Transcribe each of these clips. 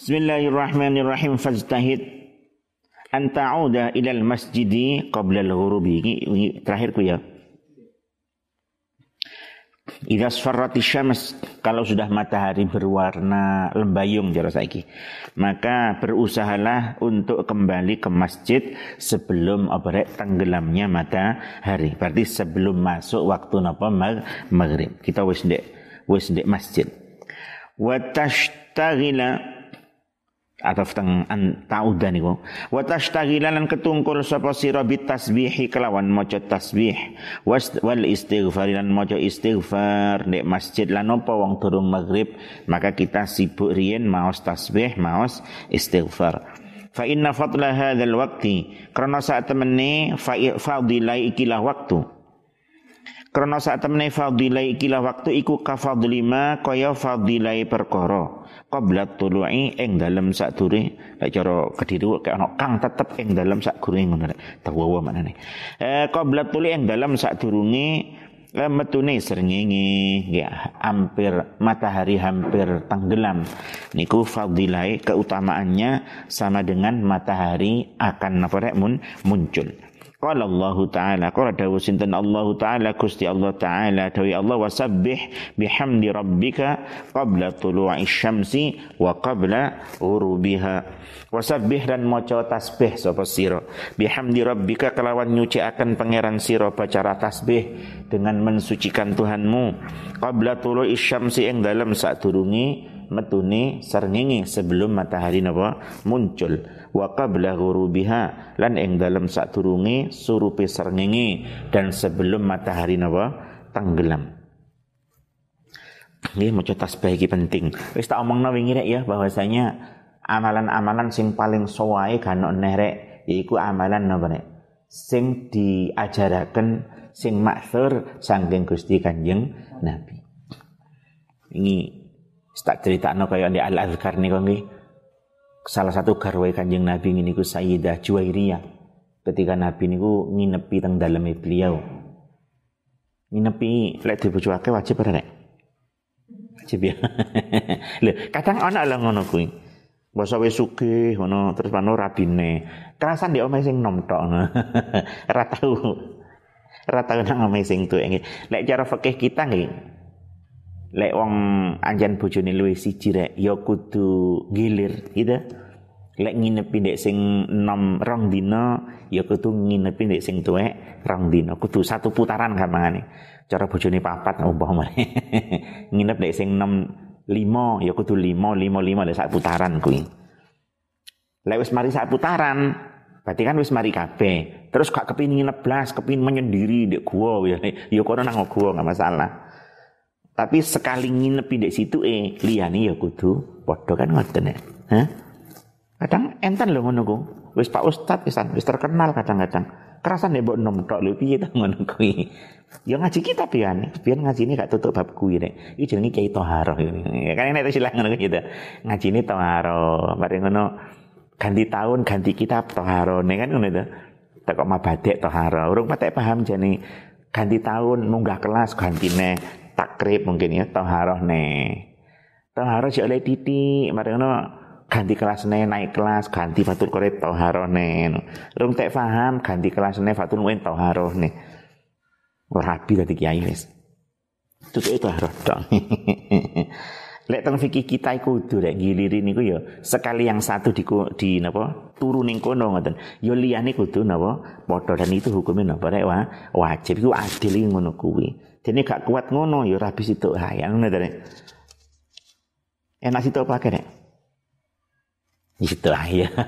Bismillahirrahmanirrahim. Fajtahid. An ta'uda ilal masjidi qabla al-ghurubi. Ini terakhirku ya. Idza sfarrati syams kalau sudah matahari berwarna lembayung jara saiki maka berusahalah untuk kembali ke masjid sebelum apa tenggelamnya matahari. Berarti sebelum masuk waktu napa? Maghrib. Kita wis ndek wis ndek masjid. Wa tashtagila atau teng an tauda niku wa tashtaghilan ketungkul sapa sira bit tasbihi kelawan maca tasbih. Wal istighfar lan maca istighfar. Nek masjid lan apa wong durung maghrib maka kita sibuk riyen maos tasbih maos istighfar. Fa inna fadla hadzal waqti. Karena saat temene fadilai ikilah waktu. Karena saat temene fadilai ikilah waktu iku kafadlima kaya fadilai perkara qabla tulu'i ing dalem sadure lek cara kediri kaya ana kang tetep ing dalem sadurunge ngono rek tawawa maknane. Eh qabla tulu'i ing dalem sadurunge eh, metune srengenge ya hampir matahari hampir tenggelam. Niku fadilai keutamaannya sama dengan matahari akan napa rek muncul Qala Allah Ta'ala. Qala dawu sinten Allah Ta'ala Gusti Allah Ta'ala. Dawi Allah Wasabbih bihamdi rabbika Qabla tulu'i syamsi Wa qabla urubiha Wasabbih dan moco tasbih Sopo siro Bihamdi rabbika Kelawan nyuci akan pangeran siro Bacara tasbih Dengan mensucikan Tuhanmu Qabla tulu'i syamsi dalam saat Metuni serngingi sebelum matahari napa muncul wa qabla ghurubiha lan ing dalam sadurunge surupe srengenge dan sebelum matahari napa tenggelam Nggih maca tasbih iki penting. Wis tak omongno wingi ya bahwasanya amalan-amalan sing paling sowae kan neh rek yaiku amalan napa rek sing diajaraken sing maksur sangking Gusti Kanjeng Nabi. Ini tak critakno kaya di Al-Azkar niku nggih. Salah satu garwa kanjeng Nabi ini ku Sayyidah Juwairiyah. Ketika Nabi niku nginepi teng daleme beliau. Nginepi lek dibojoake wajib ora nek? Wajib ya. Lho kadang ana lah ngono kuwi. Basa wis sugih ngono terus pano rabine. Kerasan di omahe sing nom tok. Ora tau. Ora tau nang omahe sing tuwek lek cara fikih kita nggih lek wong anjan bojone luwih siji rek ya kudu gilir gitu. Lek nginepi ndek sing nom rong dina ya kudu nginepi ndek sing tuwek rong dina. Kudu satu putaran gampangane. Cara bojone papat umpama. Nginep ndek sing nom limo ya kudu limo limo limo lek sak putaran kuwi. Lek wis mari sak putaran berarti kan wis mari kabeh. Terus gak kepin nginep blas kepin menyendiri ndek gua ya. Ya kono nang gua gak masalah tapi sekali nginep di situ eh liyane ya kudu padha kan ngoten ya. Hah? Kadang enten lho ngono ku. Wis Pak Ustad pisan, wis terkenal kadang-kadang. Kerasan nek mbok nom tok lho piye ta ngono kuwi. Ya ngaji kita pian, pian ngaji ini gak tutup bab kuwi nek. Iki jenenge Kiai Toharo. Ya kan nek silang ngono gitu. Ngaji ini Toharo, mari ngono ganti tahun ganti kitab Toharo nek kan ngono itu. Tak kok mabadek Toharo. Urung patek paham jane ganti tahun munggah kelas gantine takrib mungkin ya toharoh ne. Toharoh sih oleh titik mari ganti kelas ne naik kelas ganti fatul korek toharoh ne rum tak paham ganti kelas ne fatul wen toharoh ne. Rapi tadi kiai wis. Itu itu harus dong Lek teng fikih kita iku kudu rek giliri niku ya sekali yang satu di di napa turu ning kono ngoten. Ya liyane kudu napa padha dan itu hukumnya napa rek wajib iku adil ngono kuwi. Dene gak kuat ngono ya ora bisa itu hayang ngono rek. Enak situ pakai rek. Itu ya.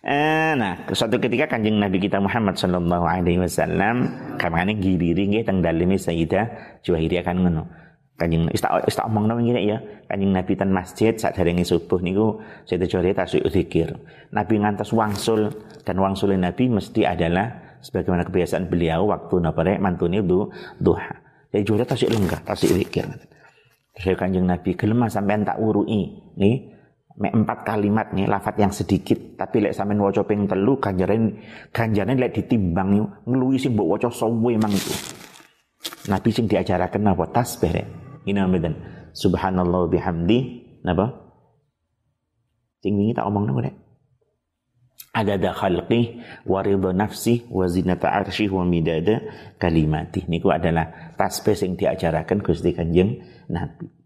Eh, nah, suatu ketika kanjeng Nabi kita Muhammad Sallallahu Alaihi Wasallam kamane giliri nggih teng daleme Sayyidah Juwairiyah kan ngono. Kanjeng wis tak wis tak omongno ngene ya. Kanjeng Nabi ten masjid saderenge subuh niku saya jare tasuk zikir. Nabi ngantos wangsul dan wangsul Nabi mesti adalah sebagaimana kebiasaan beliau waktu napa rek mantune du, duha. Jadi jare tasuk lenggah, tasuk zikir. Saya kanjeng Nabi gelem sampean tak urui nih mek empat kalimat nih lafat yang sedikit tapi lek sampean waca ping telu ganjaran ganjaran lek ditimbang ngeluwi sing mbok waca sowe mang itu. Nabi sing diajaraken apa tasbih rek. Ini mboten. Subhanallah bihamdi napa? Sing wingi tak omong nek. Ada ada khalqi wa ridha nafsi wa zinata arsy wa midada kalimati. Niku adalah tasbih sing diajaraken Gusti Kanjeng Nabi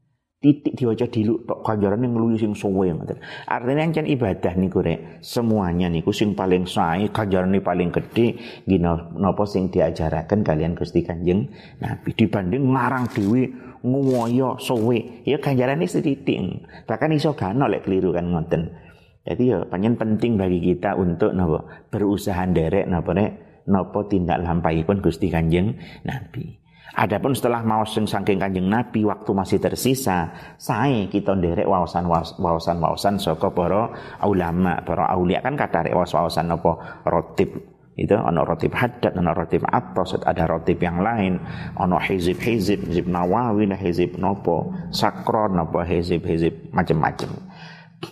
titik diwaca diluk tok ganjaran yang ngeluyu sing suwe ngoten. Artinya ancen ibadah niku rek, semuanya niku sing paling sae, ganjarane paling gede gina napa sing diajaraken kalian Gusti Kanjeng Nabi dibanding ngarang dhewe ngoyo suwe. Ya ganjarane setitik. Bahkan iso gano lek keliru kan ngoten. Jadi ya panjen penting bagi kita untuk napa berusaha derek napa rek napa tindak lampahipun Gusti Kanjeng Nabi. Adapun setelah mau sing saking Kanjeng Nabi waktu masih tersisa, saya kita nderek wawasan wawasan wawasan saka para ulama, para aulia. Kan kata rek wawasan apa? Rotib. Itu ono rotib hadat, ono rotib atas, ada rotib yang lain, ono hizib hizib, hizib nawawi, hizib nopo, sakron nopo hizib hizib macam-macam.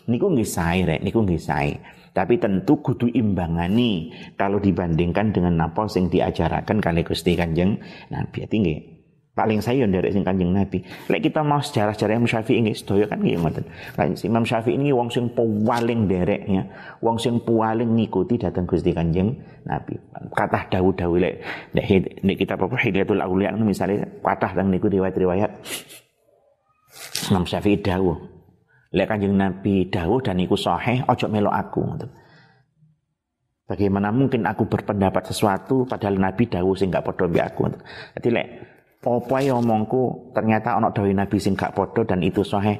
Niku nggih sae rek, niku nggih sae. Tapi tentu kudu imbangani kalau dibandingkan dengan napa sing diajarakan kali Gusti Kanjeng Nabi. Tinggi. Paling saya dari sing Kanjeng Nabi. Lek kita mau sejarah-sejarah Imam Syafi'i ini sedaya kan nggih ngoten. Imam Syafi'i ini wong sing paling dereknya, wong sing paling ngikuti datang Gusti Kanjeng Nabi. Kata dawuh-dawuh lek nek kita apa Hilyatul Auliya misalnya kata teng niku riwayat-riwayat Imam Syafi'i dawuh Lek kanjeng Nabi dawuh dan iku sahih, ojo melo aku. Bagaimana mungkin aku berpendapat sesuatu padahal Nabi dawuh sing gak padha aku. Jadi lek apa ya omongku ternyata ana dawuh Nabi sing gak padha dan itu sahih.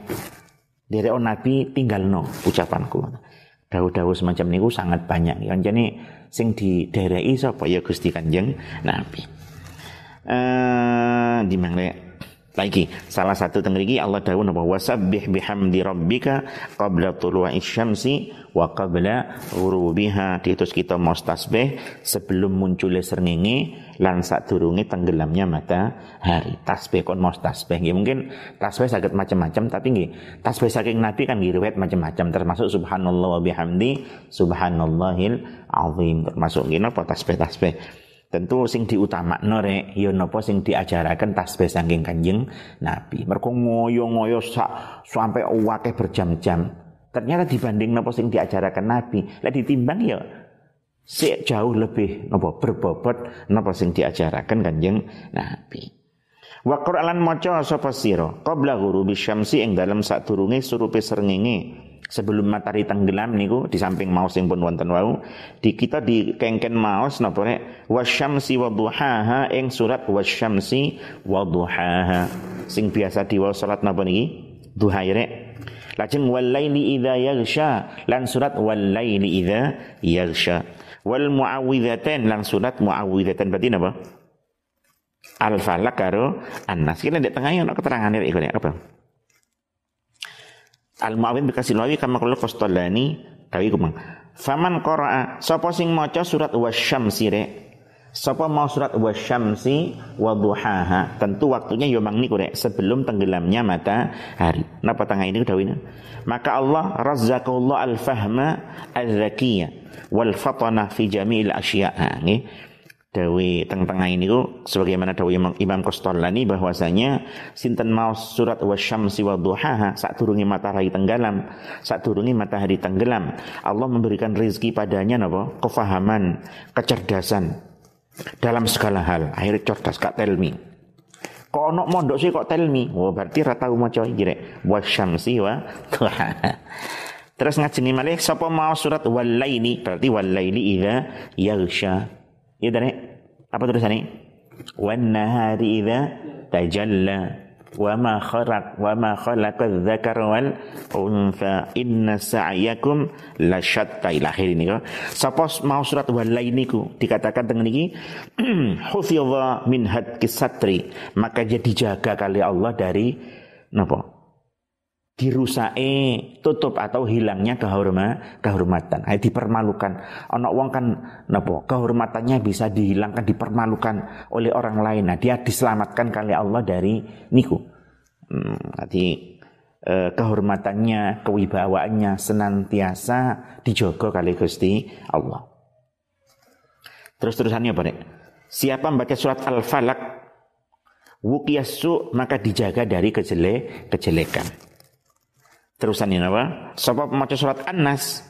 Derek Nabi tinggal no ucapanku. Dawuh-dawuh semacam niku sangat banyak. Jadi sing di daerah sapa ya Gusti Kanjeng Nabi. Eh di mana lagi salah satu tengriki Allah dawuh napa wasabbih bihamdi rabbika qabla tulu'i syamsi wa qabla ghurubiha. Ditus kita mau tasbih sebelum munculnya srengenge lan sadurunge tenggelamnya matahari. Tasbih kon mau tasbih nggih. Mungkin tasbih saged macam-macam tapi nggih tasbih saking nabi kan riwayat macam-macam termasuk subhanallah wa bihamdi subhanallahil azim termasuk nggih. Napa tasbih-tasbih Tentu sing diutamakno rek ya napa sing diajaraken tasbih saking Kanjeng Nabi. Mergo ngoyo-ngoyo sak sampai wake berjam-jam. Ternyata dibanding napa sing diajaraken Nabi, lek ditimbang ya si jauh lebih napa berbobot napa sing diajaraken Kanjeng Nabi. Wa Qur'an maca sapa sira qabla ghurubi syamsi ing dalem sadurunge surupe srengenge sebelum matahari tenggelam niku di samping maus yang pun wonten wau di kita di kengken maus napa nek wasyamsi wadduhaha ing surat wasyamsi wadduhaha sing biasa diwaos salat napa niki? Duha rek. Lajeng walaili idza yaghsha lan surat walaili idza yaghsha. Wal muawwidzatain lan surat muawwidzatain berarti napa? Al falak karo an-nas. Kene di tengah ana keterangan iki apa al muawin bikasih lawi kama kalau kostolani kawi kumang. Faman qara'a sapa sing maca surat wasyamsi re Sapa mau surat wasyamsi wa duhaha? Tentu waktunya yo mang niku sebelum tenggelamnya matahari. Napa tengah ini dawina? Maka Allah razzaqallahu al-fahma al-zakiyah wal fatana fi jami'il asya'a dawi teng-tengah ini ku sebagaimana dawi Imam, Qastallani bahwasanya sinten mau surat wasyamsi wa duhaha saat turungi matahari tenggelam saat turungi matahari tenggelam. Allah memberikan rezeki padanya napa? Kefahaman kecerdasan dalam segala hal. Akhirnya cerdas kak telmi. Kok ono mondok sih kok telmi? Oh berarti rata maca iki rek. Wasyamsi wa duhaha. Terus ngajeni malih sapa mau surat walaini berarti walaini idza yaghsha Ya nih apa tulisannya? Wan nahari idza tajalla wa ma khalaq wa ma khalaqa dzakar wal untha inna sa'yakum lasyatta ila akhir ini sapa mau surat walai niku dikatakan dengan ini hufidha min hadkis satri maka dia dijaga kali Allah dari napa dirusake tutup atau hilangnya kehorma, kehormatan. Ay, dipermalukan. Ono wong kan napa kehormatannya bisa dihilangkan, dipermalukan oleh orang lain. Nah, dia diselamatkan kali Allah dari niku. Hmm, eh, kehormatannya, kewibawaannya senantiasa dijogo kali Gusti Allah. Terus terusannya nih? Siapa membaca surat Al-Falaq wukiyasu maka dijaga dari kejele kejelekan. Terusan ini apa? Sebab maca surat An-Nas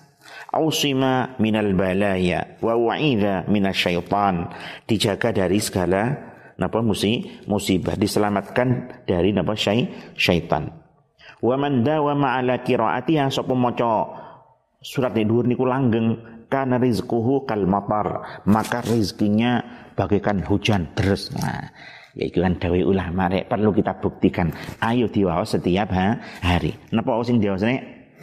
ausima minal balaya wa wa'idha minasyaitan dijaga dari segala napa musi musibah diselamatkan dari napa syai syaitan. Wa man dawama ala qiraatiha sapa maca surat ini dhuwur niku langgeng kana rizquhu kal matar maka rezekinya bagaikan hujan terus nah ya itu kan dawe ulama rek perlu kita buktikan. Ayo diwaos setiap ha, hari. Napa sing diwaosane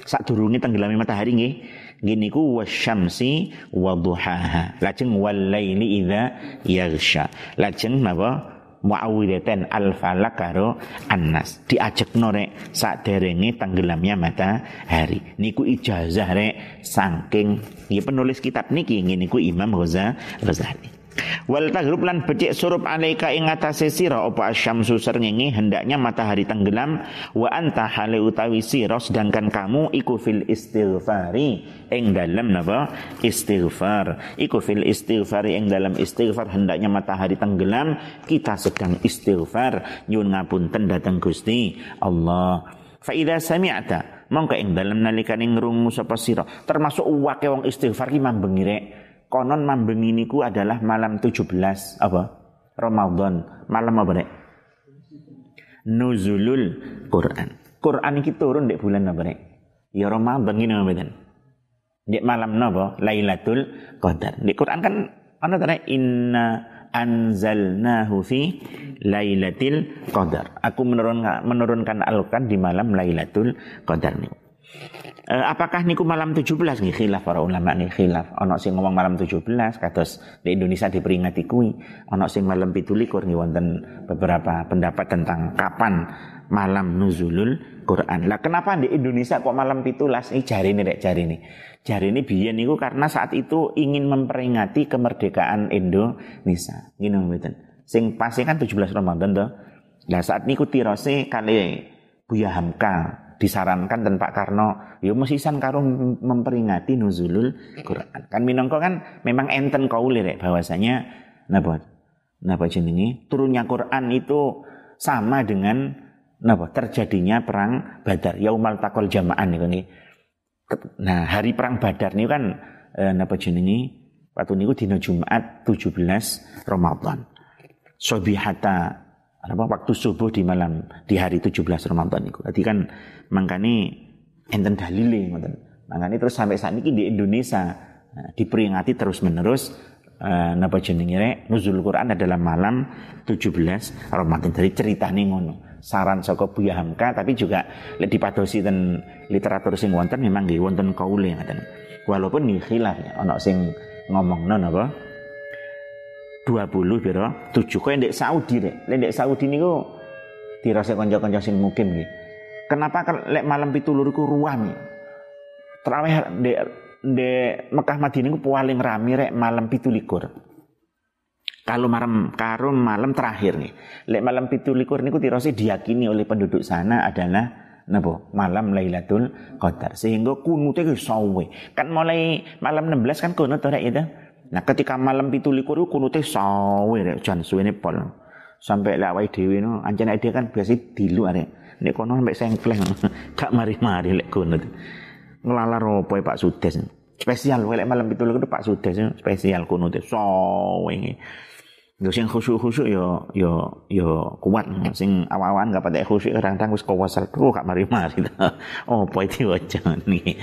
sak durunge tenggelami matahari nggih. Gini ku wasyamsi wa duhaha. Lajeng wal laili idza yaghsha. Lajeng napa? Muawwidatan al falak karo annas. Diajak norek sak derenge tenggelamnya matahari. Niku ijazah rek saking ya penulis kitab niki. Ngene ku Imam Ghazali Wal taghrub lan becik surup alaika ing atase sira apa asyamsu srengenge hendaknya matahari tenggelam wa anta hale utawi sira sedangkan kamu iku fil istighfari ing dalam napa? Istighfar. Iku fil istighfari ing dalam istighfar hendaknya matahari tenggelam kita sedang istighfar. Nyuwun ngapunten dateng Gusti Allah. Fa idza sami'ta mongko ing dalam nalikane ngrungu sapa sira termasuk wake wong istighfar ki mambengi konon mambeng ku adalah malam 17 apa? Ramadan. Malam apa nek? Nuzulul Quran. Quran iki turun di bulan apa nek? Ya Ramadan apa dan? Di malam napa? Lailatul Qadar. Di Quran kan ana ta inna anzalnahu fi lailatul qadar. Aku menurunkan menurunkan Al-Qur'an di malam Lailatul Qadar niku. Uh, apakah niku malam 17 nih khilaf para ulama nih khilaf. Ono sing ngomong malam 17 kados di Indonesia diperingati kui. Ono sing malam 17 nih wonten beberapa pendapat tentang kapan malam nuzulul Quran. Lah kenapa di Indonesia kok malam 17? Ini jari ini dek jari ini. Jari ini biyen niku karena saat itu ingin memperingati kemerdekaan Indonesia. Gini mboten. Sing pasti kan 17 Ramadan tuh. Lah saat niku tirose kali Buya Hamka disarankan dan Pak Karno ya mesisan karo memperingati nuzulul Quran. Kan minangka kan memang enten kaule rek bahwasanya napa napa jenenge turunnya Quran itu sama dengan napa terjadinya perang Badar yaumal takol jama'an niku nih. Nah, hari perang Badar niku kan eh, napa jenenge waktu niku dina Jumat 17 Ramadan. Sobihata apa waktu subuh di malam di hari 17 Ramadan itu. Jadi kan mangkane enten dalile ngoten. Mangkane terus sampai saat ini di Indonesia nah, diperingati terus menerus uh, napa jenenge nuzul Quran adalah malam 17 Ramadan. Dari ceritane ngono. Saran saka Buya Hamka tapi juga lek dipadosi ten literatur sing wonten memang nggih wonten kaule ngoten. Walaupun nggih khilaf ya ana sing ngomongno napa 20 piro? 7 kowe ndek Saudi rek. Ndek Saudi niku dirasa kanca-kanca sing mungkin nggih. Kenapa lek malam pitulur iku ruam? Terawih ndek ndek Mekah Madinah niku paling rame rek malam 17. Kalau malam karo malam terakhir nih. Lek malam pitulikur niku tirose diyakini oleh penduduk sana adalah napa malam Lailatul Qadar sehingga kunute sawe kan mulai malam 16 kan kunut ora itu Nah ketika malam pitu likur kunute sawe rek jan suwene pol. Sampai lek awake dhewe no ancen dia kan biasa dilu arek. Nek kono sampai sengkleng gak mari-mari lek kunut. Ngelalar opo Pak Sudes. Spesial lek malam pitu likur Pak Sudes spesial kunute sawe. Yo sing khusyuk-khusyuk yo yo yo kuat sing awal-awalan gak pada khusyuk kadang-kadang wis kawasal tuh gak mari-mari. oh, poe diwaca nih.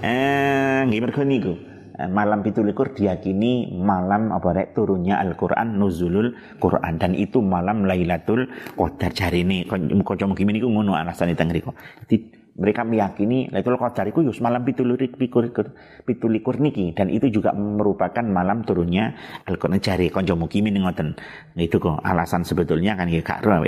Eh, nggih mergo niku. Eh, malam pitulikur diyakini malam apa rek turunnya Al-Qur'an nuzulul Qur'an. Dan itu malam Lailatul Qadar. Jarine kanca mungkin niku ngono alasane teng. Jadi mereka meyakini Lailatul Qadar iku yus malam pitulikur pitulikur niki. Dan itu juga merupakan malam turunnya Al-Qur'an. Jari kanca mungkin ngoten. Nah, itu kok alasan sebetulnya kan ya gak ro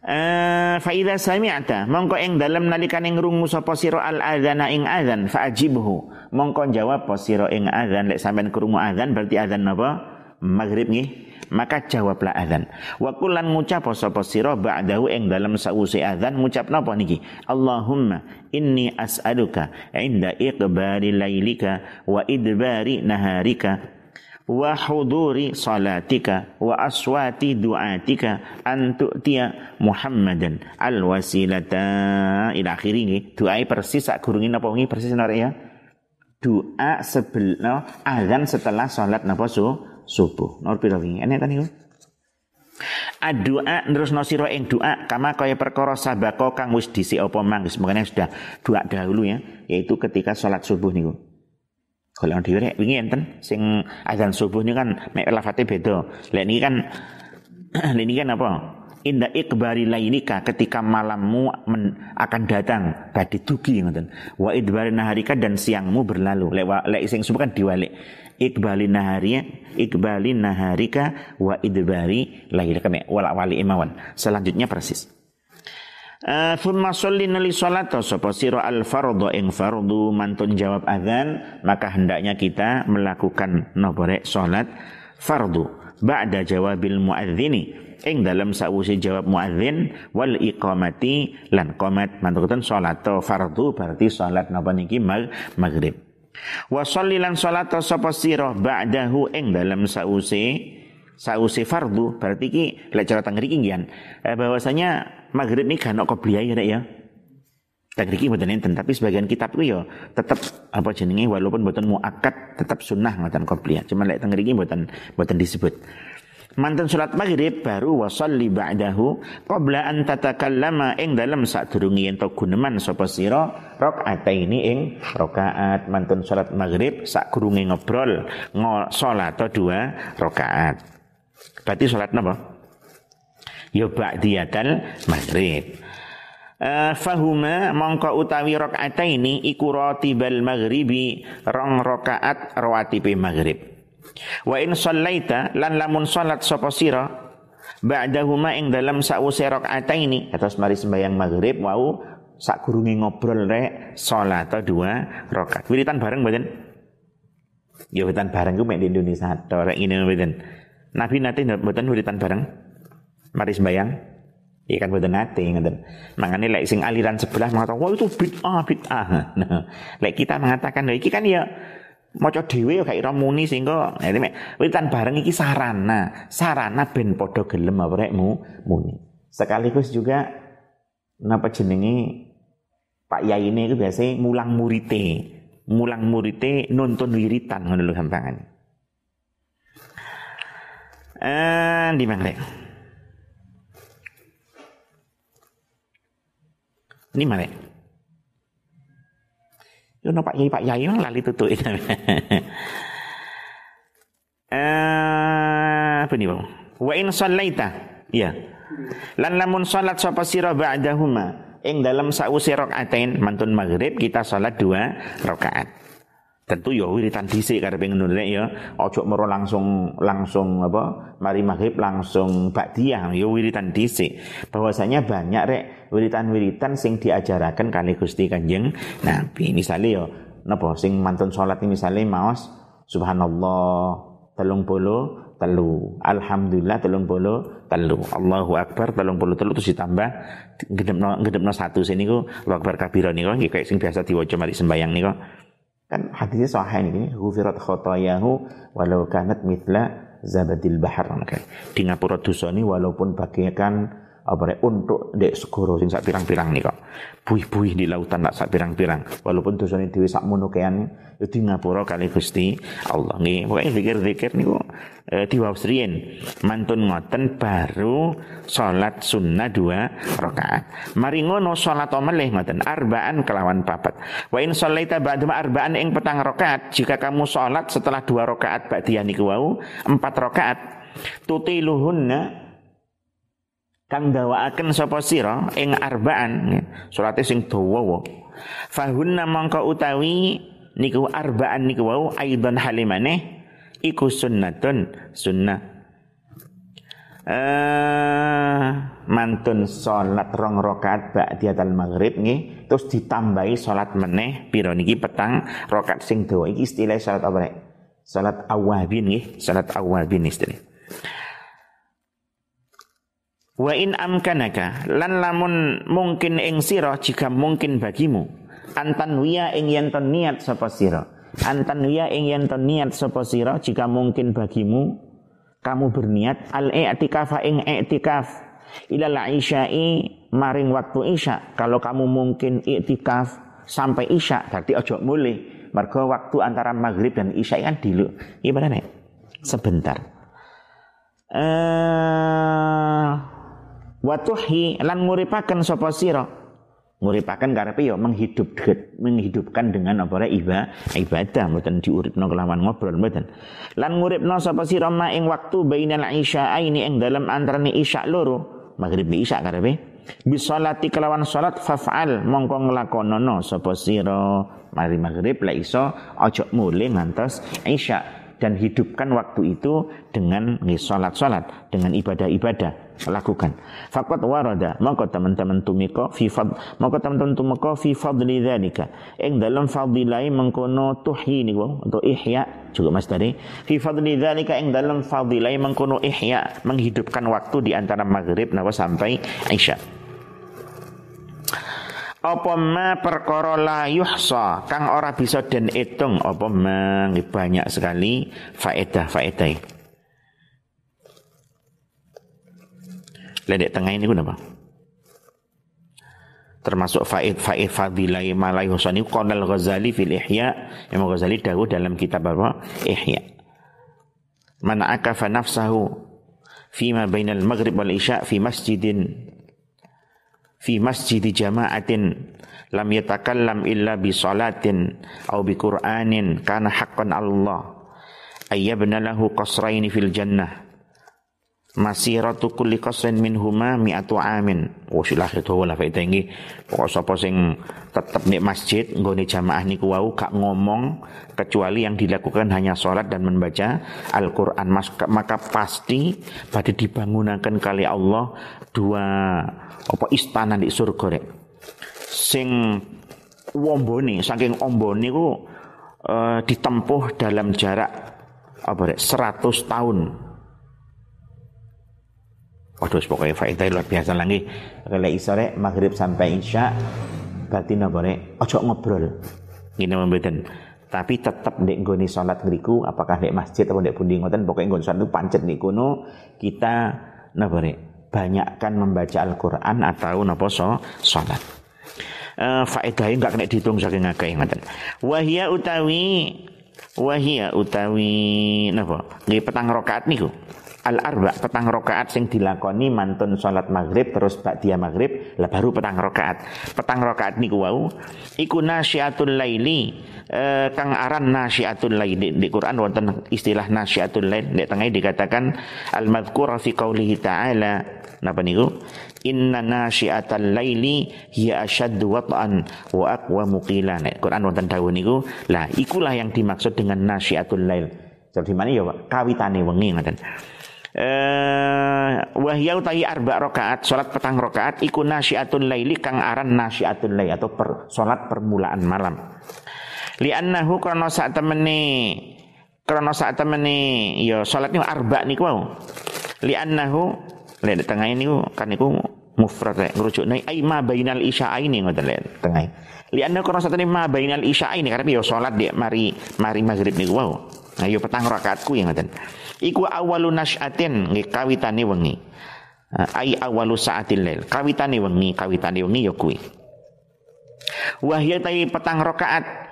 Uh, fa idza sami'ta. Mongko ing dalem nalikane ngrungu sapa sira al adzana ing adzan fa ajibhu mongko jawab apa sira ing adzan lek sampean krungu adzan berarti adzan napa maghrib nggih. Maka jawablah adzan wa kullan ngucap sapa sira ba'dahu ing dalem sause adzan ngucap napa niki? Allahumma inni as'aluka inda iqbali lailika wa idbari naharika wa huduri salatika wa aswati du'atika an tu'tiya Muhammadan. Al wasilata ila akhiri doa persis sak gurungi napa wingi persis nare ya. Doa sebelum azan setelah salat napa su subuh. Nor pira wingi? Enek ta niku? Adua terus nosiro ing doa kama kaya perkara sabako kang wis dhisik apa mang semoga sudah doa dahulu ya yaitu ketika salat subuh niku yang dhewe wingi enten sing azan subuh ini kan mek lafate beda. Lek niki kan ini kan apa? Inda ikbari lainika ketika malammu men, akan datang badhe dugi ngoten. Wa idbari naharika dan siangmu berlalu. Lek lek sing subuh kan diwalik. Ikbali nahariya, ikbali naharika wa idbari lailika mek wala wali imawan. Selanjutnya persis. Eh, thumma sholli nali salat sapa sira al fardhu ing fardu mantun jawab azan maka hendaknya kita melakukan napa salat fardu. Ba'da jawabil muadzini. Ing dalam sausi jawab muadzin wal iqamati lan qomat mantukeun salat fardu berarti salat napa niki? Maghrib. Wa sholli lan salat sapa sira ba'dahu ing dalam sausi sausi fardu. Berarti ki lek cara tangriki ngian eh, bahwasanya maghrib ini kan kok ya ya. Takriki mboten enten, tapi sebagian kitab itu ya tetap apa jenenge walaupun mboten muakkad tetap sunnah ngoten qobliyah. Cuma lek teng mboten mboten disebut. Mantan salat maghrib baru wasalli ba'dahu qabla an tatakallama ing dalam sadurunge yen to guneman sapa sira rakaataini ing rakaat mantan salat maghrib sak kurunge ngobrol salat dua rakaat. Berarti salat napa? Ya ba'diyatal maghrib. Uh, fahuma mongko utawi ini iku ratibal maghribi rong rakaat rawatibe maghrib. Wa in shallaita lan lamun salat sapa sira ba'dahuma ing dalam sause ini atas mari sembahyang maghrib wau sak gurunge ngobrol rek salat dua rakaat. Wiritan bareng mboten? Ya wiritan bareng ku mek di Indonesia to rek ngene mboten. Nabi nate mboten wiritan bareng mari sembayang ya kan boten nate ngoten. Mangane lek sing aliran sebelah mengatakan wah itu bid'ah bid'ah nah lek kita mengatakan lha iki kan ya maca dhewe ya gak ira muni sehingga. Nah, witan bareng iki sarana sarana ben padha gelem apa rekmu muni. Sekaligus juga napa jenenge? Pak Yai ini itu biasanya mulang murite mulang murite nonton wiritan ngono lho eh di mana Ini mana? Yo no Pak Yai Pak Yai lali itu. Eh bang? Wa in sallaita. Ya. Lan lamun salat sapa sira ba'dahuma ing dalam sausi rakaatain mantun maghrib kita salat dua rakaat tentu ya wiritan dhisik karepe ngono ya. Ojo mero langsung langsung apa mari maghrib langsung ba'diyah. Ya wiritan dhisik. Bahwasanya banyak rek wiritan-wiritan sing diajarakan kali Gusti Kanjeng Nabi. Misalnya ya napa sing mantun salat misalnya maos subhanallah telung puluh telu. Alhamdulillah telung puluh telu. Allahu akbar telung puluh telu. Terus ditambah gedepno gedepno satu sini ku akbar kabira niku. Kayak sing biasa diwaca mari sembayang niku Kan hadisnya sahih ini, ghufirat khotayahu walau kanat mitla zabadil bahar. Di ngapura dosa ini walaupun bagaikan apa untuk dek segoro sing sak pirang-pirang nih kok. Buih-buih di lautan tak sak pirang-pirang. Walaupun dosane dhewe sak mono kean di ngapura kali Gusti Allah nggih. Pokoke zikir-zikir niku e, diwausrien. Mantun ngoten baru salat sunnah dua rakaat. Mari ngono salat melih ngoten arbaan kelawan papat. Wa in shalaita ba'da arbaan ing petang rakaat jika kamu salat setelah dua rakaat ba'diyah niku wau empat rakaat tutiluhunna kang dawaaken sapa sira ing arbaan salate sing dawa fahunna mangka utawi niku arbaan niku wau aidan halimane iku sunnatun sunnah. Eh mantun salat rong rakaat ba'diyatal maghrib nggih. Terus ditambahi salat meneh pira niki petang rakaat sing dawa iki istilah salat apa nek? Salat awabin nggih. Salat awabin istilah Wa in amkanaka lan lamun mungkin ing sira jika mungkin bagimu. Antan wiya ing yen niat sapa sira. Antan ya ing yen niat sapa sira jika mungkin bagimu kamu berniat al i'tikaf ing i'tikaf. Ilal isya'i maring waktu isya. Kalau kamu mungkin i'tikaf sampai isya berarti ojo mulai mergo waktu antara maghrib dan isya kan dilu ibaratnya sebentar. Eh watuhi lan nguripaken sapa sira? Nguripaken karepe ya menghidup menghidupkan dengan apa ibadah ibadah mboten diuripno kelawan ngobrol mboten. Lan nguripno sapa sira ma ing waktu bainal ini ing dalam antarane isya loro? Maghrib isya karepe? Bisolati kelawan salat faf'al mongko nglakonono sapa sira. Mari maghrib la iso ojo mulai ngantos isya dan hidupkan waktu itu dengan salat-salat, dengan ibadah-ibadah lakukan. Fakat warada, maka teman-teman tumiko fi fad, maka teman-teman tumiko fi fadli dzalika. Ing dalam fadilai mengkono tuhyi niku untuk ihya juga Mas tadi. Fi fadli dzalika ing dalam fadilai mengkono ihya menghidupkan waktu di antara maghrib nawa sampai Isya apa ma perkara la yuhsa kang ora bisa den hitung apa ma banyak sekali faedah Ledek tengah ini kenapa? Termasuk faid faid fadilai malai husani qanal Ghazali fil Ihya. Imam Ghazali dahulu dalam kitab apa? Ihya. Man akafa nafsahu fima bainal maghrib wal isya fi masjidin fi masjid jama'atin lam yatakallam illa bi salatin aw bi qur'anin kana haqqan Allah ayyabna lahu qasraini fil jannah masiratu kulli qasrin minhuma mi'atu amin wa silah itu wala fa ini. Pokok sapa sing tetep nek masjid nggone jamaah niku wau gak ngomong kecuali yang dilakukan hanya sholat dan membaca Al-Qur'an. Maka pasti pada dibangunakan kali Allah dua apa istana di surga rek. Sing wombone saking ombone ku uh, ditempuh dalam jarak apa rek 100 tahun Waduh, pokoknya faedah luar biasa lagi. Kalau iso rek maghrib sampai isya, berarti napa rek? Ojo ngobrol. Gini membeden. Tapi tetap dek nggone salat ngriku, apakah dek masjid atau dek pundi ngoten, pokoknya nggone salat itu pancet nih kuno kita napa rek? banyakkan membaca Al-Quran atau napa so salat. Uh, faedahnya enggak kena dihitung saking akeh ngoten. Wahia utawi wahia utawi napa? Nggih petang rakaat niku. Al arba petang rakaat sing dilakoni mantun salat maghrib terus dia maghrib lah baru petang rakaat. Petang rakaat niku wau iku nasyiatul laili eh, kang aran nasyiatul laili di Quran wonten istilah nasyiatul lail di tengah dikatakan al madhkur fi qaulihi ta'ala Napa niku? Inna nasyiatal laili hiya asyaddu wat'an wa aqwa muqilan. Quran wonten dawuh niku, lah ikulah yang dimaksud dengan nasyiatul lail. Jadi mana ya? Kawitane wengi ngoten. Eh wahya utahi arba rakaat salat petang rakaat iku nasyiatul laili kang aran nasyiatul lail atau per, salat permulaan malam. Li'annahu karena saat temene karena saat temene ya salatnya arba niku wau. Li'annahu Lek tengah ini kan iku mufrad rek ngrujukne ai ma bainal isya'aini ngoten lek tengah. Li anna kana satene ma bainal isya'aini karena yo salat dia mari mari maghrib niku wau. Nah yo petang rakaatku yang ngoten. Iku awalu nasyatin nggih kawitane wengi. Ai awalu saatil lail. Kawitane wengi, kawitane wengi yo kuwi. Wahya petang rakaat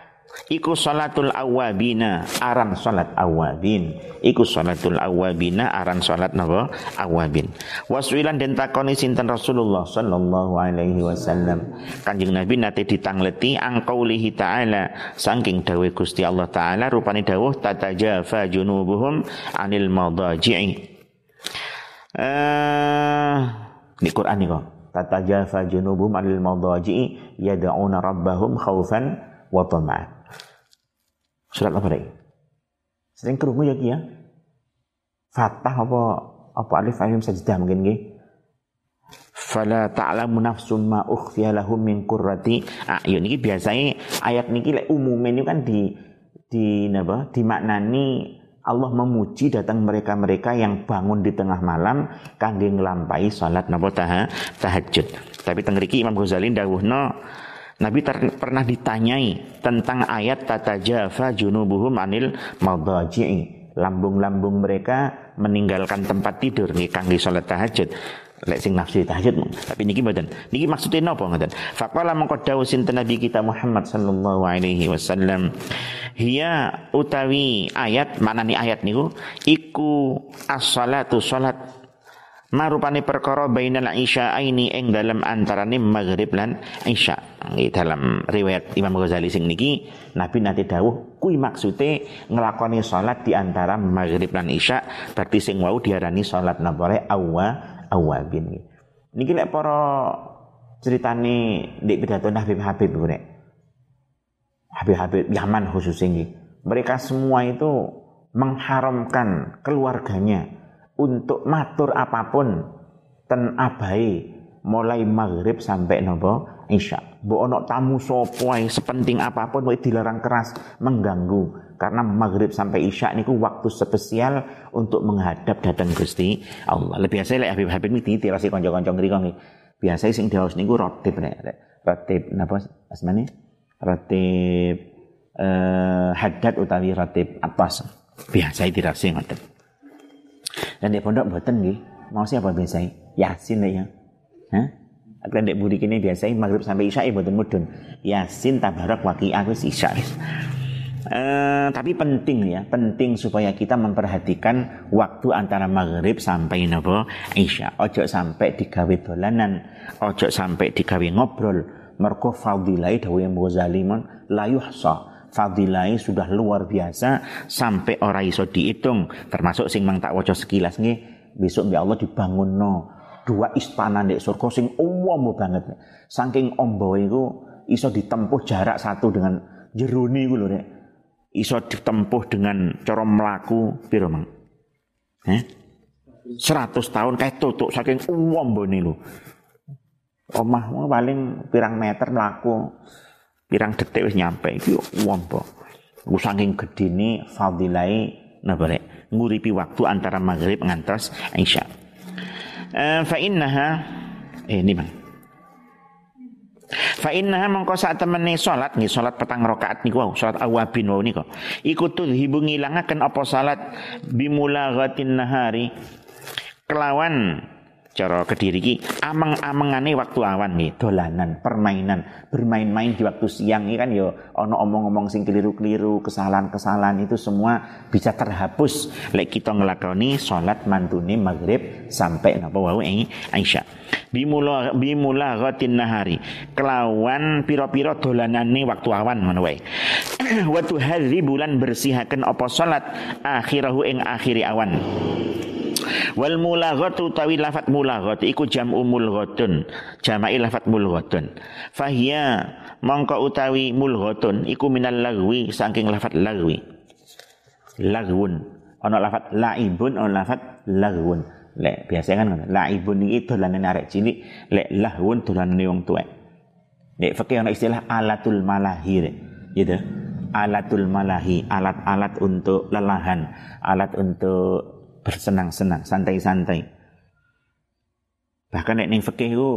Iku salatul awabina aran salat awabin. Iku salatul awabina aran salat napa? Awabin. Waswilan den takoni sinten Rasulullah sallallahu alaihi wasallam. Kanjeng Nabi nate ditangleti angkaulihi ta'ala saking dawuh Gusti Allah taala rupane dawuh tatajafa junubuhum anil madaji'i. Eh di Quran nih kok. Tatajafa junubuhum anil madaji'i yad'una rabbahum khaufan wa. Surat apa deh? Sering kerungu ya kia. Fatah apa apa alif alim sajdah mungkin nggih. Fala ta'lamu nafsum ma ukhfiya lahum min qurrati a'yun. Niki biasanya ayat niki lek umumen ini kan di di napa? Dimaknani Allah memuji datang mereka-mereka yang bangun di tengah malam kangge nglampahi salat napa tahajud. Tapi tengriki Imam Ghazali dawuhna Nabi pernah ditanyai tentang ayat tatajafa junubuhum anil madaji'i. Lambung-lambung mereka meninggalkan tempat tidur nih kangge salat tahajud. Lek sing nafsi tahajud tapi niki mboten. Niki maksudnya napa ngoten? Faqala mengko dawuh sinten Nabi kita Muhammad sallallahu alaihi wasallam. Hiya utawi ayat mana nih ayat niku iku as-salatu salat marupane perkara bainal aini ing dalam antarane maghrib lan isya. Dalam riwayat Imam Ghazali sing niki Nabi nanti dawuh kui maksude nglakoni salat di antara maghrib lan isya. Berarti sing wau diarani salat napa awa awabin niki lek para ceritane di pidato Habib Habib nek. Habib Habib Yaman khusus ini mereka semua itu mengharamkan keluarganya untuk matur apa pun ten abai mulai maghrib sampai nopo isya. Bu ono tamu sopo sepenting apa pun wae dilarang keras mengganggu karena maghrib sampai isya niku waktu spesial untuk menghadap datang Gusti Allah. Lebih biasa lek Habib Habib niki tirasi kanca-kanca ngriko nggih. Biasa sing diaos niku rotib nek rotib napa asmane? Rotib eh haddad utawi rotib atas. Biasa dirasi ngoten. Dan di pondok mboten nggih. Mau siapa biasa? Yasin ya. Hah? Akan dek budi kini biasa maghrib sampai isya mboten mudun. Yasin tabarak waqi'ah wis isya. Uh, tapi penting ya, penting supaya kita memperhatikan waktu antara maghrib sampai nopo isya. Ojo sampai digawe dolanan, ojo sampai digawe ngobrol. Merko fadilai dawe Ghazali mon la fadilai sudah luar biasa sampai orang iso dihitung termasuk sing mang tak waca sekilas nih besok ya Allah dibangun no dua istana di surga sing umum banget. Saking ombo itu iso ditempuh jarak satu dengan jeruni gue loh iso ditempuh dengan cara melaku piro mang? Eh? 100 tahun kayak tutup saking umum nih lo omah paling pirang meter melaku pirang detik wis nyampe iki wong po. Saking gedene fadilai napa nguripi waktu antara maghrib ngantos isya. Uh, fa innaha eh ini bang. Fa innaha mongko sak temene salat nggih salat petang rakaat niku wau salat awabin wau niku. Iku tudhibu ngilangaken apa salat bimulaghatin nahari kelawan cara kediri ki ameng-amengane waktu awan nih dolanan permainan bermain-main di waktu siang ini kan yo ono omong-omong sing keliru-keliru kesalahan-kesalahan itu semua bisa terhapus. Lek kita ngelakoni sholat mantune maghrib sampai napa wau Aisyah. Bimula bimula ghatin nahari kelawan piro-piro dolanane waktu awan ngono wae. Wa bulan bersihaken apa salat akhirahu ing akhiri awan Wal mulaghatu tawi lafat mulaghat iku jam'u mulghatun. Jama'i lafat mulghatun. Fahiya mongko utawi mulghatun iku minal lagwi saking lafat lagwi. Lagwun. Ana lafat laibun ana lafat lagwun. Lek biasa kan. Laibun iki dolanan arek cilik, lek lahwun dolanan wong tuwek. Nek fikih ana istilah alatul malahir. Gitu. Alatul malahi, alat-alat untuk lelahan, alat untuk bersenang-senang, santai-santai. Bahkan nek ning fikih iku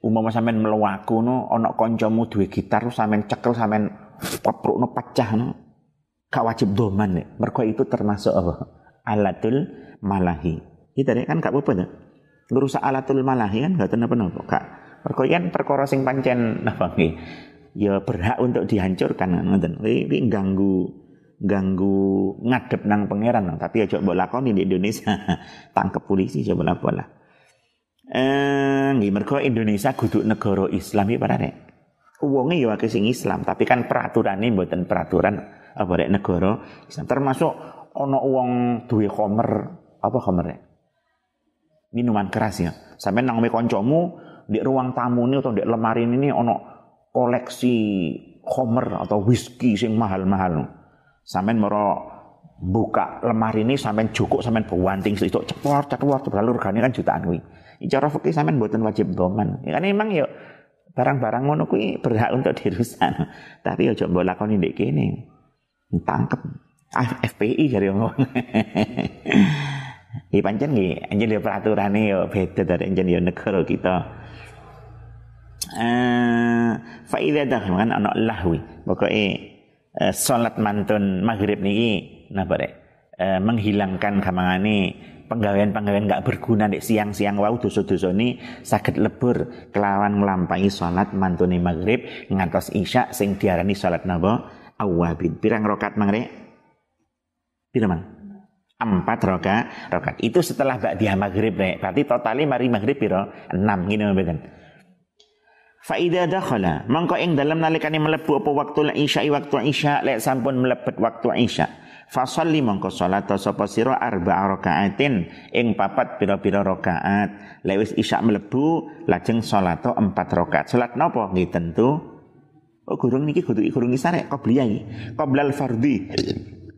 umpama sampean no ana kancamu duwe gitar sampean cekel sampean keprukno pecah no. Gak wajib doman nek. Mergo itu termasuk apa? Alatul malahi. Kita nek kan gak apa-apa to. Ngerusak alatul malahi kan gak tenapa-napa. Gak. Mergo kan perkara sing pancen napa nggih. Ya berhak untuk dihancurkan ngoten. Kuwi ganggu ganggu ngadep nang pangeran tapi ya coba lakoni di Indonesia. Tangkep polisi coba lapor lah. Eh nggih mergo Indonesia kudu negara Islam ya para nek wonge ya akeh sing Islam tapi kan peraturannya mboten peraturan apa rek negara Islam. Termasuk ono uang duwe khomer apa khomer minuman keras ya. Sampai nang me kancamu di ruang tamu ini atau di lemari ini ono koleksi khomer atau whisky sing mahal-mahal Sampean moro buka lemari ini sampean cukup sampean buanting itu cepor cepor lalu regane kan jutaan kuwi. Cara fikih sampean mboten wajib doman. Ya kan memang ya barang-barang ngono kuwi berhak untuk dirusak. Tapi ya coba lakoni ndek kene. Tangkep. Ah, FPI jare ngomong. Iki pancen nggih, anjen ya peraturane ya beda dari anjen ya negara kita. eh fa idza dakhal kan ana lahwi pokoke uh, salat mantun maghrib niki napa rek. Uh, menghilangkan kamangane penggawean-penggawean nggak berguna di siang-siang wau dosa-dosa ini sakit lebur. Kelawan melampai salat mantune maghrib ngantos isya sing diarani salat napa? Awabin pirang rokat mangre mang? Empat roka rokat itu setelah ba'diyah maghrib rek. Berarti totalnya mari maghrib piro? Enam. Gini mboten Faida dakhala mangko ing dalam nalikane melebu apa waktu isya waktu isya lek sampun mlebet waktu isya Fasalli mongko salat sapa sira arba'a rakaatin ing papat pira-pira rakaat. Lewis isya mlebu lajeng salat empat rakaat. Salat napa? Nggih tentu Oh gurung niki kudu gurung isya rek qobliyah iki. Qoblal fardhi.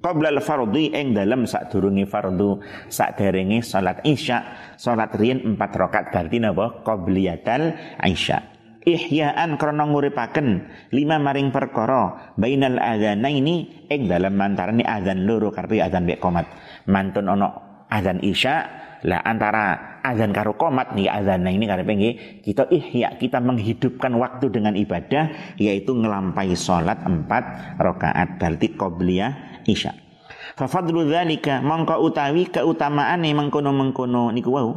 Qoblal fardhi ing dalem sadurunge fardu saderenge salat isya, salat riyen empat rakaat berarti napa? Qobliyatal isya ihyaan krana nguripaken lima maring perkara bainal adzanaini ing dalem mantarane adzan loro karepe adzan mek qomat mantun ana adzan isya lah antara adzan karo qomat nih adzan ini karepe nggih kita ihya kita menghidupkan waktu dengan ibadah yaitu ngelampai salat empat rakaat berarti qobliyah isya. Fa fadlu dzalika mongko utawi keutamaane mengkono-mengkono niku wau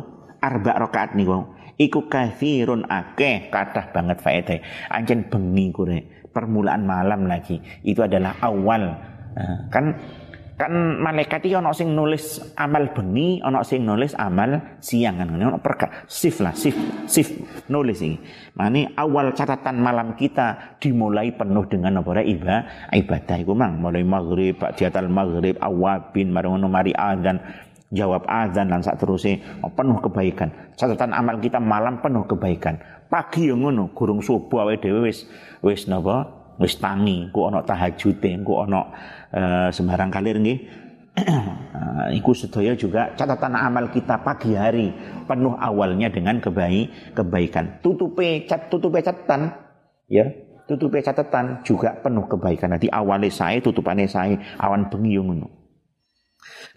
arba rakaat niku wau iku kathirun akeh kathah banget faedah. Ancen bengi kure permulaan malam lagi. Itu adalah awal. Nah, kan kan malaikat itu ono sing nulis amal bengi ono sing nulis amal siang. Kan ono perka sif lah sif sif nulis ini mane awal catatan malam kita dimulai penuh dengan apa ibadah ibadah iku mang. Mulai maghrib ba'diyatal maghrib awabin marung mari adzan jawab azan dan saat terusnya oh, penuh kebaikan. Catatan amal kita malam penuh kebaikan. Pagi yang ngono, gurung subuh awake dhewe wis wis napa? Wis tangi, ku ana tahajude, ku ana uh, sembarang kalir nggih. uh, iku sedaya juga catatan amal kita pagi hari penuh awalnya dengan kebaik kebaikan. Tutupe cat tutupe catatan ya tutupe catatan juga penuh kebaikan. Nanti awalnya saya tutupannya saya awan bengi ngono.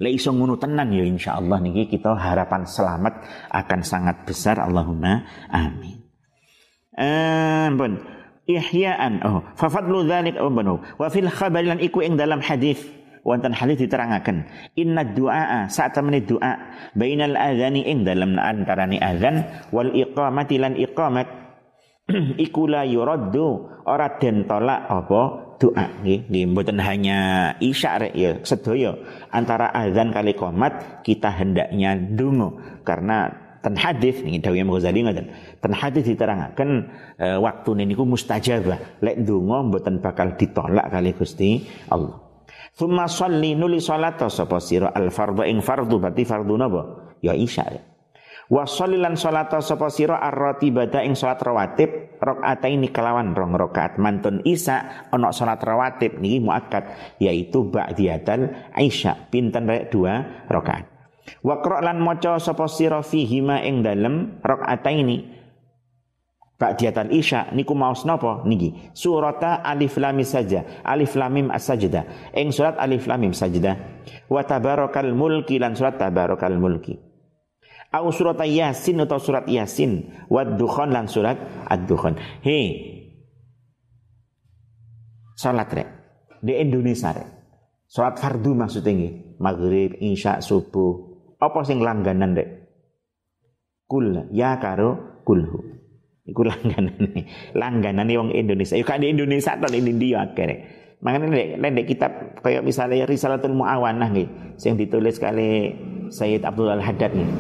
Lek iso ngono tenan ya insyaallah niki kita harapan selamat akan sangat besar. Allahumma amin. Eh pun ihya'an. Oh fa fadlu dzalik. Oh banu wa fil khabar lan iku ing dalam hadis. Wonten hadis diterangaken. Inna du'a saat temene doa bainal adzani ing dalam antarane azan wal iqamati lan iqamat. Iku la yuraddu ora den tolak apa doa nggih mboten hanya isya rek ya. Sedaya antara azan kali komat kita hendaknya dungo karena ten hadis nih dawuh Imam Ghazali ngoten ten hadis diterangaken e, waktu niku mustajabah. Lek dungo mboten bakal ditolak kali Gusti Allah. Thumma sholli nuli salat sapa sira al fardhu ing fardhu berarti fardhu napa? Ya isya rek Wa sholilan salata sapa sira ar-ratibata ing salat rawatib rakaataini kelawan rong rakaat. Mantun isa ana salat rawatib niki muakkad yaitu ba'diyatal isya pinten rek? Dua rakaat. Wa lan maca sapa sira fihi ma ing dalem rakaataini. Ba'diyatal isya niku maos napa niki? Surata alif lam saja alif lam mim as-sajdah. Ing surat alif lam mim sajdah wa tabarakal mulki lan surat tabarakal mulki Au surat Yasin atau surat Yasin, wad dukhan lan surat ad-dukhan. Hei. Salat rek. Di Indonesia rek. Salat fardu maksudnya nggih. Maghrib, Isya, subuh. Apa sing langganan rek? Kul ya karo kulhu. Iku langganan Langganan wong Indonesia. Yuk di Indonesia atau di India akhirnya. Makanya lek lek kitab kayak misalnya Risalatul Muawanah nih, yang ditulis kali Sayyid Abdul Al Haddad nih.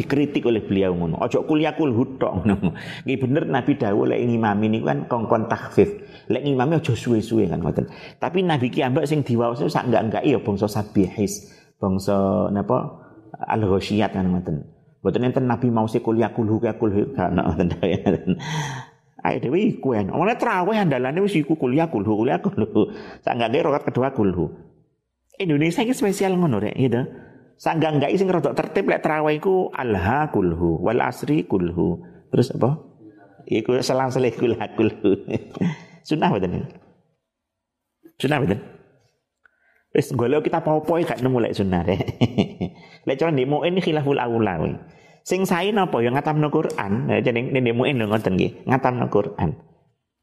Dikritik oleh beliau ngono. Ojo kuliah kul tok ngono. Nggih bener Nabi dawuh lek ngimami niku kan kongkon takhfif. Lek ngimami ojo suwe-suwe kan ngoten. Tapi Nabi ki ambek sing diwaos sak enggak-enggak ya bangsa sabihis, bangsa napa al-ghasyiyat kan ngoten. Mboten enten Nabi mau kuliah kulhu kulhu kan ngoten. Ayo dewi iku en. Omone traweh andalane wis iku kuliah kulhu kuliah kulhu. Sanggane rokat kedua kulhu. Indonesia ini spesial ngono rek gitu. Sangga enggak sing rodok tertib lek traweh iku alha kulhu wal asri kulhu. Terus apa? Iku selang selih kulhu kulhu. Sunah betul Sunah betul. Wis golek kita popo gak nemu lek sunah rek. lek ndemo ini khilaful aula Sing sae napa ya ngatamno Quran. Nene muin lho ngoten nggih, ngatamno Quran.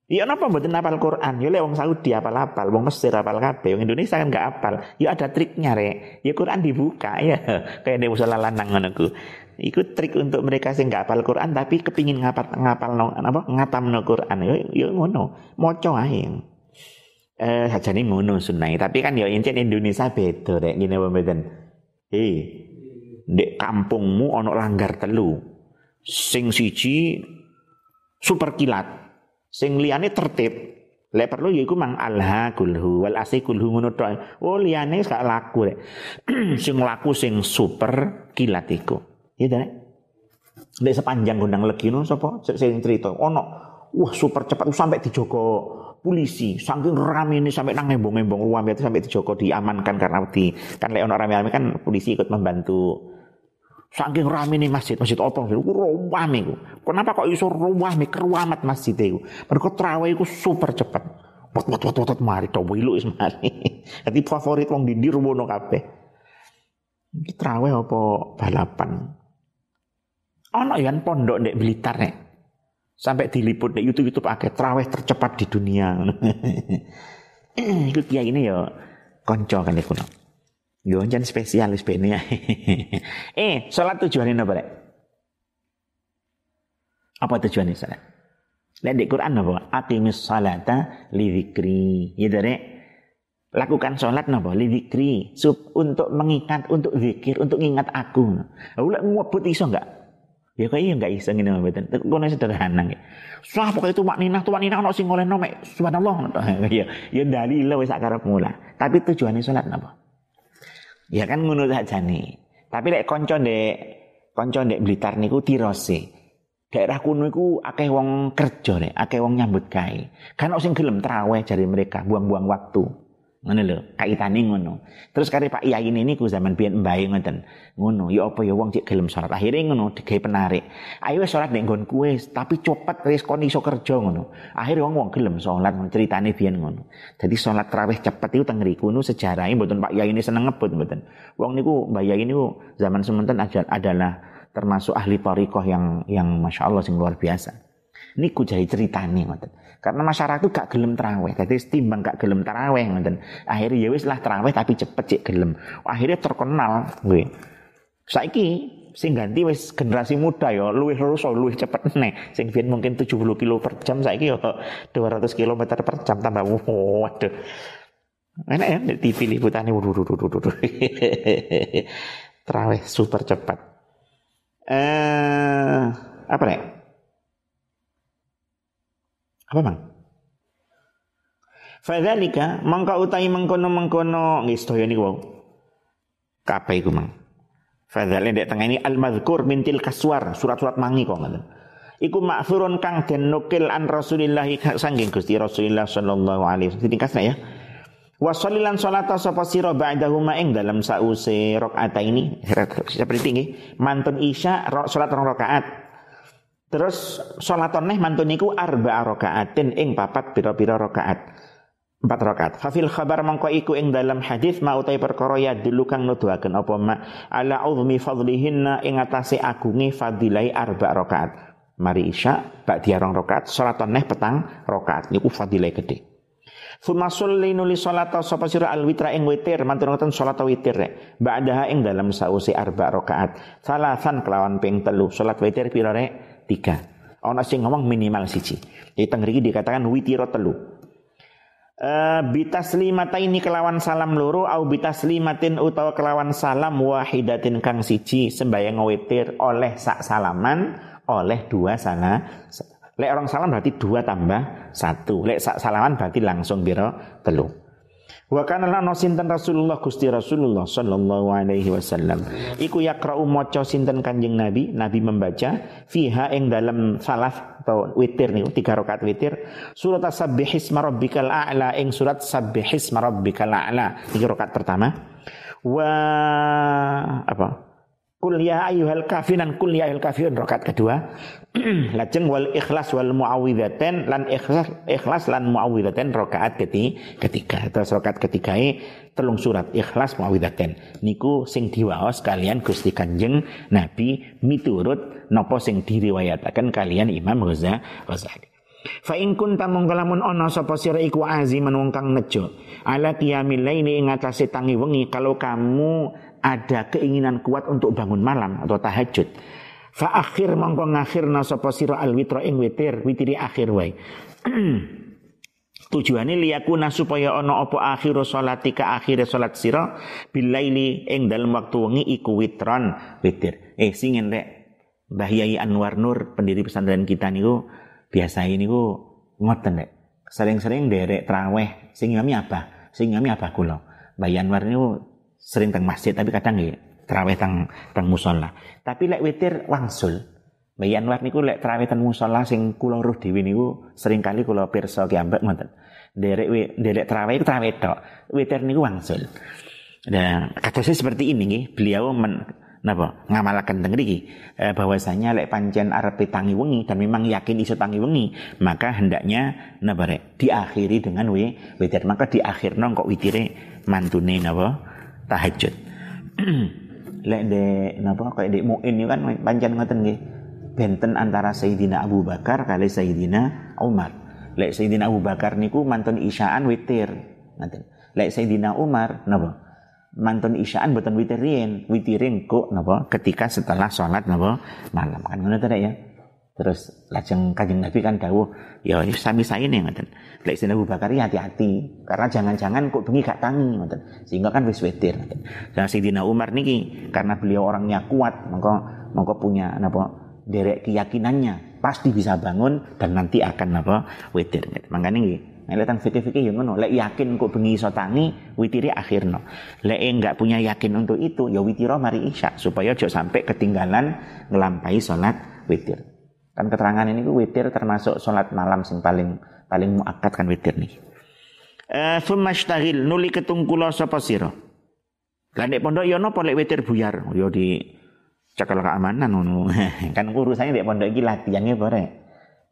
Ya napa mboten apal Quran? Ya lek wong Saudi apal-apal, wong Mesir apal kabeh, wong Indonesia kan gak apal. Ya ada triknya rek. Ya Quran dibuka ya. Kayak dhewe musala lanang ngono ku. Iku trik untuk mereka sing gak apal Quran tapi kepingin ngapal ngapal no, apa ngatamno Quran. Ya, ya ngono. Maca ae. Eh sajane ngono sunai, tapi kan ya incen Indonesia beda rek ngene apa mboten. Hei, dek kampungmu ono langgar telu. Sing siji super kilat. Sing liyane tertib. Lek perlu ya iku mang alha kulhu wal asi kulhu ngono tok. Oh liyane gak laku rek. sing laku sing super kilat iku. Ya ta Lek sepanjang gondang legino sapa sing cerita ono wah super cepat sampai dijogo polisi saking rame ini sampai nang embong-embong ruang itu sampai dijogo diamankan karena di kan lek ono rame-rame kan polisi ikut membantu Saking rame nih masjid, masjid apa? Iku rame iku. Kenapa kok iso rame keruamat masjid itu? Mereka terawih iku super cepat. Wat wat wat wat mari to wilu is mari. Dadi favorit wong dindi rumono kabeh. Iki terawih apa balapan? Ono ya pondok ndek Blitar nek. Sampai diliput nek YouTube-YouTube akeh terawih tercepat di dunia. Iku kiai ini ya konco kan iku. Yo jan spesialis bene ya. eh, salat tujuannya apa rek? Apa tujuannya salat? Lihat di Quran apa? Aqimis salata li dzikri. Ya rek. Lakukan salat napa? Li. Sub untuk mengingat, untuk zikir, untuk ingat aku. Lah ngobot iso enggak? Ya kok iya enggak iso ngene mboten. Kono sederhana nggih. Sah pokoke itu makninah, tuh makninah ono sing oleh mek subhanallah. Ya ya dalil wis sak karep mula. Tapi tujuannya salat napa? Ya kan ngono nih. Tapi lek konco ndek konco ndek Blitar niku tirose. Daerah kuno iku akeh wong kerja nek, akeh wong nyambut gawe. Kan sing gelem traweh jari mereka, buang-buang waktu. Ngono lho, kaitane ngono. Terus kare Pak Yai ini niku zaman biyen mbae ngoten. Ngono, ya apa ya wong cek gelem salat. Akhire ngono digawe penarik. Ayo wis salat nek nggon kuwe, tapi cepet wis kon iso kerja ngono. Akhire wong wong gelem salat ceritane biyen ngono. Jadi salat tarawih cepet itu teng ngriku nu sejarahnya mboten Pak Yai ini seneng ngebut mboten. Wong niku Mbak Yai niku zaman semanten adalah termasuk ahli thariqah yang yang Masya Allah sing luar biasa. Niku jadi ceritane ngoten. Karena masyarakat itu gak gelem terawih. Jadi timbang gak gelem terawih ngoten. Akhirnya ya wis lah terawih tapi cepet cek gelem. Akhirnya terkenal gue. Saiki sing ganti wis generasi muda ya luwih lurus luwih cepet nih sing biyen mungkin 70 kilo per jam saiki ya 200 km per jam tambah waduh enak ya di TV liputannya terawih super cepat eh apa nih apa bang? Fadzalika mangka utai mengkono-mengkono nggih sedaya niku wau. Kabeh iku mang. Fadzalika ndek tengah ini al-madzkur mintil kaswar, surat-surat mangi kok ngoten. Iku makfurun kang den nukil an Rasulillah sanggeng Gusti Rasulillah sallallahu alaihi wasallam. Tingkasna ya. Wa sallilan salata sapa sira ba'dahu ma ing dalam sause rakaat ini seperti ini mantun isya salat rakaat Terus sholaton neh mantun niku arba rakaatin ing papat pira-pira rakaat. Empat rakaat. Fafil khabar mangko iku ing dalam hadis mau utai perkara ya dulu kang nuduhaken apa ma ala uzmi fadlihinna ing atase agunge fadilai arba rakaat. Mari isya ba'di rong rakaat, sholaton neh petang rakaat niku fadilai gede. Fumasul nuli salat sapa sira al witra ing witir mantun ngoten salat witir rek. Ba'daha ing dalam sausi arba rakaat. Salasan kelawan ping telu. Salat witir pira rek? Tiga. Ono sing ngomong minimal siji. Jadi teng dikatakan witiro telu. Uh, bitaslimata ini kelawan salam loro au bitaslimatin utawa kelawan salam wahidatin kang siji sembayang witir oleh sak salaman oleh dua sana lek orang salam berarti dua tambah satu lek sak salaman berarti langsung biro telu Wa kana lana sinten Rasulullah Gusti Rasulullah sallallahu alaihi wasallam. Iku yaqra'u maca sinten Kanjeng Nabi, Nabi membaca fiha ing dalam salah atau witir nih, tiga rakaat witir, surat As-Sabbihisma rabbikal a'la ing surat Sabbihisma rabbikal a'la. Tiga rakaat pertama. Wa apa? Kul ya ayyuhal kafiran kul ya ayyuhal kafirun rakaat kedua. Lajeng wal ikhlas wal muawwidzatain lan ikhlas ikhlas lan muawwidzatain rakaat ketiga. Terus rakaat ketiga telung surat ikhlas muawwidzatain. Niku sing diwaos kalian Gusti Kanjeng Nabi miturut napa sing diriwayataken kalian Imam Ghazali. Fa in kunta mongko lamun ana sapa sira iku aziman wong kang nejo ala qiyamil laili ing atase tangi wengi kalau kamu ada keinginan kuat untuk bangun malam atau tahajud. Fa akhir mongko ngakhirna sapa sira al witra ing witir, witiri akhir wae. Tujuane liyakuna supaya ana apa akhiru salati ka akhire salat sira bilaili ing dalem waktu wengi iku witron witir. Eh sing rek Mbah Yai Anwar Nur pendiri pesantren kita niku biasa ini ku ngoten rek. Sering-sering derek traweh sing ngami apa? Sing ngami apa kula. Mbah Anwar niku sering teng masjid tapi kadang nggih terawih teng teng musola. Tapi lek witir wangsul. Mbak Yanwar niku lek terawih teng musola sing kula ruh dhewe niku sering kali kula pirsa ki ambek ngoten. Derek derek terawih terawih tok. Witir niku wangsul. Nah, kasusnya seperti ini nggih, beliau men, napa ngamalaken teng eh, bahwasanya lek pancen arep tangi wengi dan memang yakin iso tangi wengi maka hendaknya napa diakhiri dengan we witir maka diakhirno kok witire mantune napa tahajud. Lek de napa kayak de muin kan pancen ngoten nggih. Benten antara Sayyidina Abu Bakar kali Sayyidina Umar. Lek Sayyidina Abu Bakar niku mantun isyaan witir. Ngoten. Lek Sayyidina Umar napa? Mantun isyaan boten witir riyen, witiring kok napa ketika setelah sholat napa malam. Kan ngono ya. Terus lajeng kanjeng Nabi kan dawuh, ya sami nih ngoten. Lek Sayyidina Abu Bakar ya hati-hati karena jangan-jangan kok bengi gak tangi ngoten. Sehingga kan wis wetir ngoten. Dan Sayyidina Umar niki karena beliau orangnya kuat, mongko mongko punya napa derek keyakinannya pasti bisa bangun dan nanti akan napa wetir. Makanya niki Nek tang fikih-fikih yang ngono, lek yakin kok bengi iso tangi, witiri akhirno. Lek enggak punya yakin untuk itu, ya witiro mari isya supaya ojo sampai ketinggalan ngelampaui salat witir. Kan keterangan ini witir termasuk sholat malam sing paling paling muakat kan witir nih. Eh uh, nuli ketungkula sapa sira. Lah pondok yo ya napa lek witir buyar? Yo ya di cakal keamanan ngono. kan urusannya di pondok iki latihannya bare.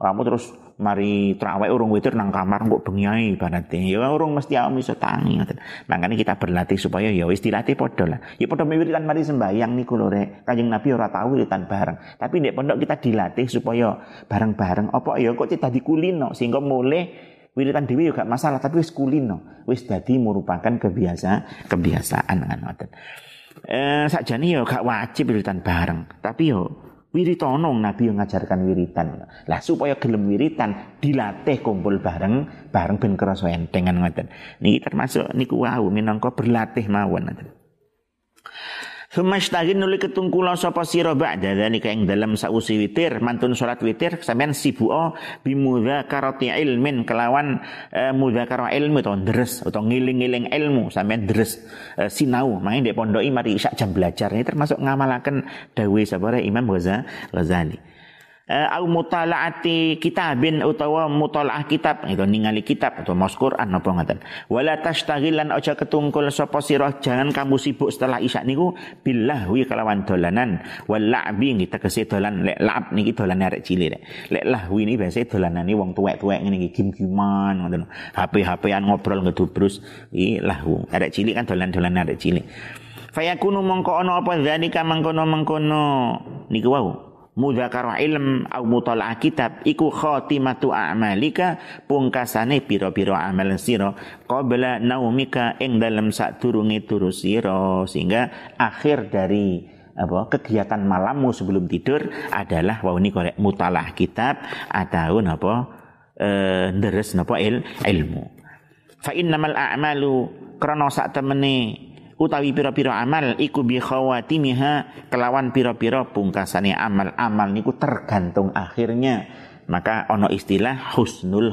Kamu terus mari terawih urung witir nang kamar kok bengi ibaratnya. Ya urung mesti awak iso tangi makanya kita berlatih supaya ya wis dilatih padha lah. Ya wiritan mari sembahyang niku lho rek. Kanjeng Nabi ora tau wiritan bareng. Tapi nek pondok kita dilatih supaya bareng-bareng apa ya kok kita dikulino sehingga mulai wiritan dewi juga masalah tapi wis kulino. Wis dadi merupakan kebiasa kebiasaan kan ngoten. Eh sakjane ya gak wajib wiritan bareng. Tapi yo Wiritono Nabi yang ngajarkan wiritan. Lah supaya gelem wiritan dilatih kumpul bareng bareng ben kerasa enteng ngoten. Niki termasuk niku wau minangka berlatih mawon ngoten. Sumastagin nuli ketungkula sapa sira ba'da dzalika ing dalam sausi witir. Mantun salat witir sampean sibuka bimudzakarati ilmin kelawan uh, mudzakarah ilmu to deres atau ngiling-ngiling ilmu. Sampean deres uh, sinau. Main di pondoki mari isya jam belajar. Ini termasuk ngamalaken dawuh sapa Imam Ghazali au mutalaati kitabin utawa mutalaah kitab. Itu ningali kitab atau mas Quran apa ngaten? Wala tashtaghilan aja ketungkul sapa sira jangan kamu sibuk setelah isya niku billahi kalawan dolanan. Wal la'bi kita tegese dolan lek la'ab niki dolan arek cilik lek. Lek lahwi ini biasa dolanane wong tuwek-tuwek ngene iki gim-giman ngoten HP-HPan ngobrol ngedubrus. Iki lahu arek cilik kan dolan-dolan arek cilik. Fayakunu mongko ana apa? Dzalika mangkono mangkono niku wau mudzakarah ilm au mutalaah kitab iku khatimatu a'malika pungkasane pira-pira amal sira qabla naumika ing dalem sadurunge turu sira sehingga akhir dari apa kegiatan malammu sebelum tidur adalah wau ini korek mutalah kitab atau apa eh deres napa il, ilmu. Fa innamal a'malu krana sak temene utawi pira-pira amal iku bi khawatimiha kelawan pira-pira pungkasane amal-amal niku tergantung akhirnya maka ono istilah husnul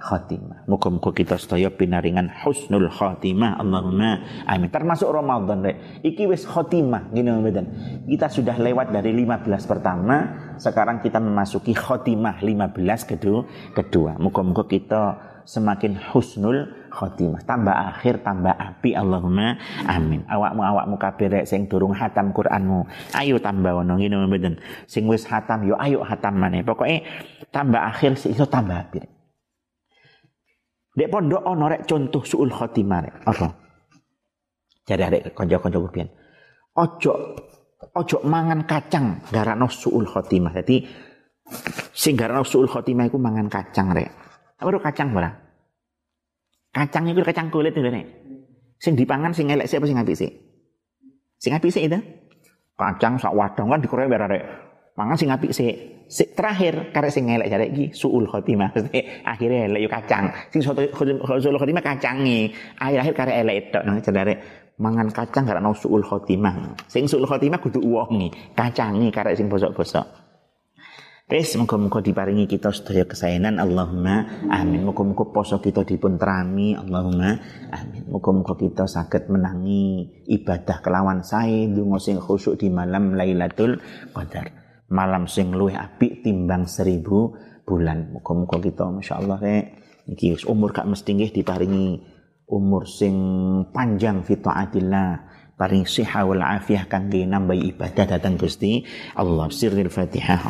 khatimah. Muga-muga kita sedaya pinaringan husnul khatimah. Allahumma amin. Termasuk Ramadan rek. Iki wis khatimah gini mboten. Kita sudah lewat dari 15 pertama, sekarang kita memasuki khotimah 15 kedua. kedua. Muka-muka kita semakin husnul khotimah. Tambah akhir, tambah api. Allahumma amin. Awakmu awakmu kabeh sing durung hatam Qur'anmu. Ayo tambah ono ngene mboten. Sing wis hatam yo ayo hatam maneh. Pokoke tambah akhir iso tambah api. Dek pondok ono rek contoh suul khotimah rek. Apa? Jadi arek kanca-kanca kupian. Ojo ojo mangan kacang garano suul khotimah. Jadi sing garano suul khotimah iku mangan kacang rek. Apa kacang ora? Kacang itu kacang kulit itu nek. Sing dipangan sing elek siapa sing apik sih? Sing apik sih itu? Kacang sak wadang kan dikorek rek. Mangan sing apik sih. Si, terakhir karek sing elek jarek iki suul khotimah. Akhirnya elek yo kacang. Sing suul khotimah kacangi. Akhir akhir karek elek tok jarek mangan kacang karena suul khotimah. Sing suul khotimah kudu uwongi, kacangi karek sing bosok-bosok. Wis muga-muga diparingi kita sedaya kesaenan Allahumma amin. Muga-muga poso kita dipun terami Allahumma amin. Muga-muga kita saged menangi ibadah kelawan sae ndonga sing khusyuk di malam Lailatul Qadar. Malam sing luwih apik timbang seribu bulan. Muga-muga kita masyaallah rek iki umur gak mesti nggih diparingi umur sing panjang fi taatillah paring siha wal afiyah kangge nambah ibadah datang Gusti Allah sirril Fatihah